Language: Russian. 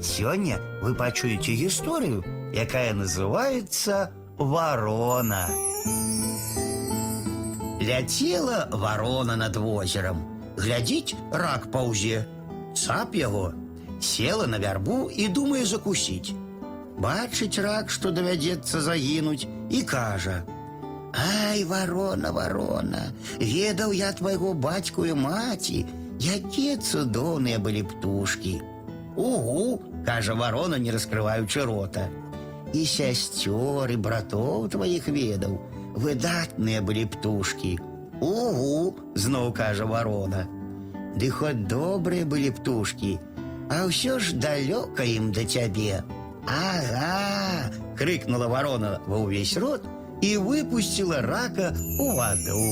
Сёння вы пачуеце гісторыю, якая называется «Ворона». Ляцела ворона над возером. Глядзіць, рак паўзе. Цап яго. Села на вярбу і думае закусіць. Бачыць рак, што давядзецца загінуць, і кажа: « Ай, ворона, ворона, ведаў я твайго бацьку і маці, якія цудоўныя былі птушкі. Угу, кажа ворона, не раскрываючы рота. І сясцёр і братоў тваіх ведаў, выдатныя былі птушкі. Угу, зноў кажа ворона. Ды хоць добрыя былі птушкі, а ўсё ж далёка ім да цябе. Ага, крыкнула ворона ва ўвесь рот і выпусціла рака у ваду.